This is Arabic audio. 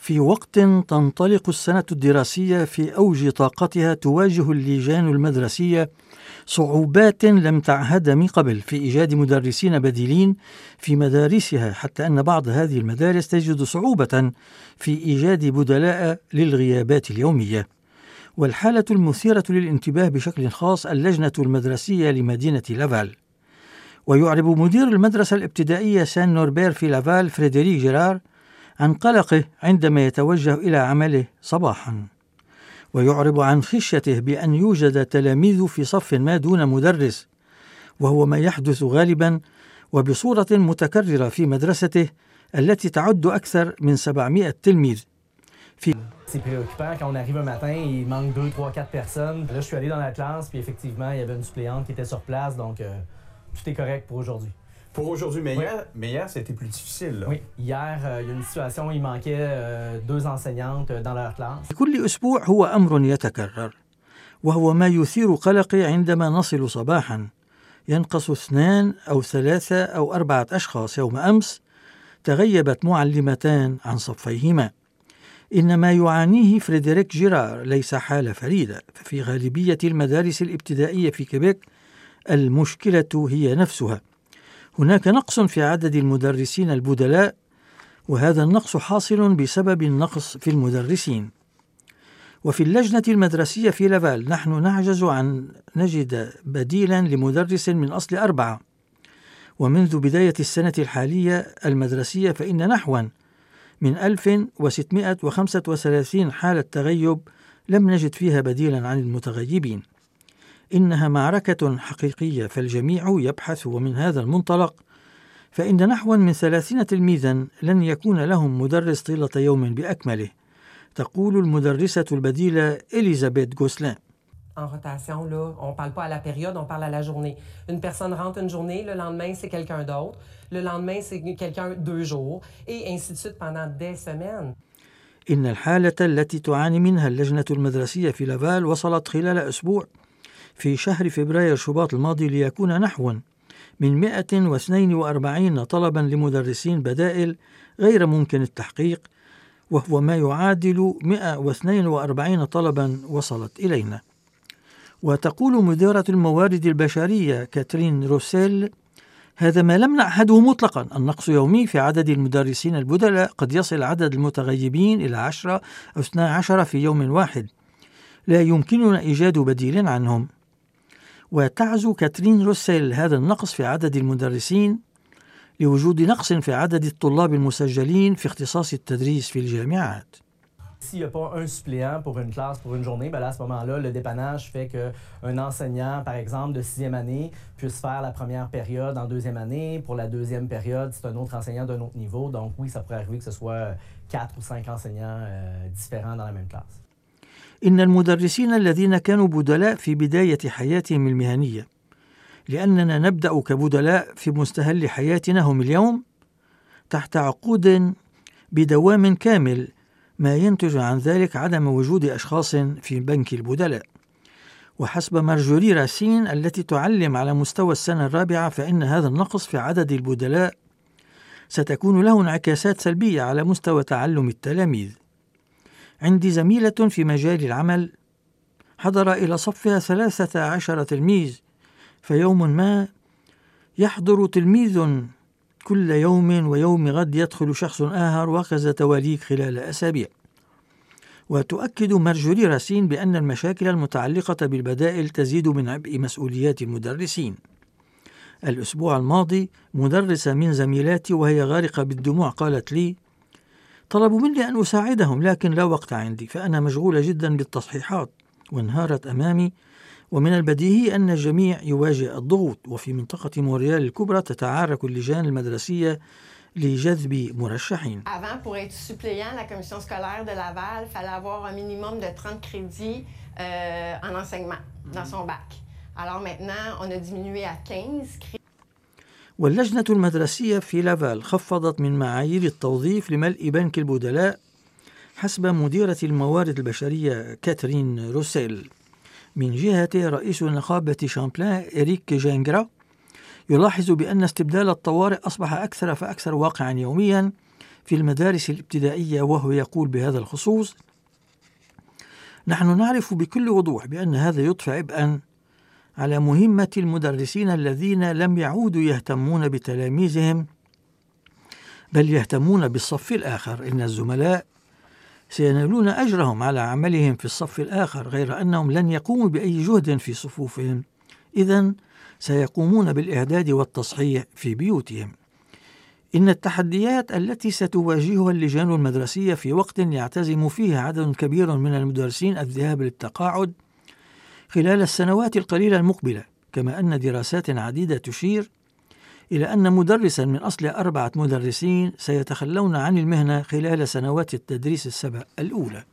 في وقت تنطلق السنة الدراسية في أوج طاقتها تواجه اللجان المدرسية صعوبات لم تعهد من قبل. في إيجاد مدرسين بديلين في مدارسها حتى أن بعض هذه المدارس تجد صعوبة في إيجاد بدلاء للغيابات اليومية. والحالة المثيرة للانتباه بشكل خاص اللجنة المدرسية لمدينة لافال. ويعرب مدير المدرسة الابتدائية سان نوربير في لافال فريدريك جيرار عن قلقه عندما يتوجه إلى عمله صباحا ويعرب عن خشيته بأن يوجد تلاميذ في صف ما دون مدرس وهو ما يحدث غالبا وبصورة متكررة في مدرسته التي تعد أكثر من 700 تلميذ في C'est préoccupant quand on arrive un matin, il manque 2, 3, 4 personnes. Là, je suis allé dans la classe, puis effectivement, il y avait une suppléante qui était sur place, donc euh, tout est correct pour aujourd'hui. Pour aujourd'hui, mais, oui. hier, mais hier, c'était plus difficile. Là. Oui, hier, euh, il y a une situation où il manquait euh, deux enseignantes dans leur classe. كل أسبوع هو أمر يتكرر وهو ما يثير قلقي عندما نصل صباحا ينقص اثنان أو ثلاثة أو أربعة أشخاص يوم أمس تغيبت معلمتان عن صفيهما إن ما يعانيه فريدريك جيرار ليس حالة فريدة ففي غالبية المدارس الابتدائية في كيبيك المشكلة هي نفسها هناك نقص في عدد المدرسين البدلاء وهذا النقص حاصل بسبب النقص في المدرسين. وفي اللجنة المدرسية في لافال نحن نعجز عن نجد بديلا لمدرس من أصل أربعة. ومنذ بداية السنة الحالية المدرسية فإن نحوا من 1635 حالة تغيب لم نجد فيها بديلا عن المتغيبين. إنها معركة حقيقية فالجميع يبحث ومن هذا المنطلق فإن نحو من ثلاثين تلميذا لن يكون لهم مدرس طيلة يوم بأكمله تقول المدرسة البديلة إليزابيث غوسلين en rotation, là, on ne parle pas à la période, on parle à la journée. Une personne rentre une journée, le lendemain, c'est quelqu'un d'autre. Le lendemain, c'est quelqu'un deux jours, et ainsi de suite pendant des semaines. إن الحالة التي تعاني منها اللجنة المدرسية في لافال وصلت خلال أسبوع في شهر فبراير شباط الماضي ليكون نحو من 142 طلبا لمدرسين بدائل غير ممكن التحقيق وهو ما يعادل 142 طلبا وصلت إلينا. وتقول مديرة الموارد البشرية كاترين روسيل هذا ما لم نعهده مطلقا. النقص يومي في عدد المدرسين البدلاء قد يصل عدد المتغيبين إلى 10 أو 12 في يوم واحد. لا يمكننا إيجاد بديل عنهم. وتعزو كاترين روسيل هذا النقص في عدد المدرسين لوجود نقص في عدد الطلاب المسجلين في اختصاص التدريس في الجامعات. S'il n'y a pas un suppléant pour une classe, pour une journée, ben là, à ce moment-là, le dépannage fait qu'un enseignant, par exemple, de sixième année, puisse faire la première période en deuxième année. Pour la deuxième période, c'est un autre enseignant d'un autre niveau. Donc oui, ça pourrait arriver que ce soit quatre ou cinq enseignants euh, différents dans la même classe. إن المدرسين الذين كانوا بدلاء في بداية حياتهم المهنية. لأننا نبدأ كبدلاء في مستهل حياتنا هم اليوم تحت عقود بدوام كامل ما ينتج عن ذلك عدم وجود أشخاص في بنك البدلاء. وحسب مارجوري راسين التي تعلم على مستوى السنة الرابعة فإن هذا النقص في عدد البدلاء ستكون له انعكاسات سلبية على مستوى تعلم التلاميذ. عندي زميلة في مجال العمل. حضر إلى صفها ثلاثة عشر تلميذ فيوم ما يحضر تلميذ كل يوم ويوم غد يدخل شخص آخر وكذا تواليك خلال أسابيع. وتؤكد مارجوري راسين بأن المشاكل المتعلقة بالبدائل تزيد من عبء مسؤوليات المدرسين. الأسبوع الماضي مدرسة من زميلاتي وهي غارقة بالدموع قالت لي طلبوا مني أن أساعدهم لكن لا وقت عندي فأنا مشغولة جدا بالتصحيحات وانهارت أمامي ومن البديهي أن الجميع يواجه الضغوط وفي منطقة موريال الكبرى تتعارك اللجان المدرسية لجذب مرشحين. Avant, pour être suppléant la commission scolaire de Laval, il fallait avoir un minimum de 30 crédits euh, en enseignement dans son bac. Alors maintenant, on a diminué à 15 crédits. واللجنة المدرسية في لافال خفضت من معايير التوظيف لملء بنك البدلاء حسب مديرة الموارد البشرية كاترين روسيل. من جهته رئيس نقابة شامبلان إريك جانجرا يلاحظ بأن استبدال الطوارئ أصبح أكثر فأكثر واقعا يوميا في المدارس الابتدائية وهو يقول بهذا الخصوص نحن نعرف بكل وضوح بأن هذا يضفي عبئا على مهمة المدرسين الذين لم يعودوا يهتمون بتلاميذهم بل يهتمون بالصف الآخر. إن الزملاء سينالون أجرهم على عملهم في الصف الآخر غير أنهم لن يقوموا بأي جهد في صفوفهم. إذا سيقومون بالإعداد والتصحيح في بيوتهم. إن التحديات التي ستواجهها اللجان المدرسية في وقت يعتزم فيه عدد كبير من المدرسين الذهاب للتقاعد خلال السنوات القليلة المقبلة كما أن دراسات عديدة تشير إلى أن مدرسا من أصل أربعة مدرسين سيتخلون عن المهنة خلال سنوات التدريس السبع الأولى.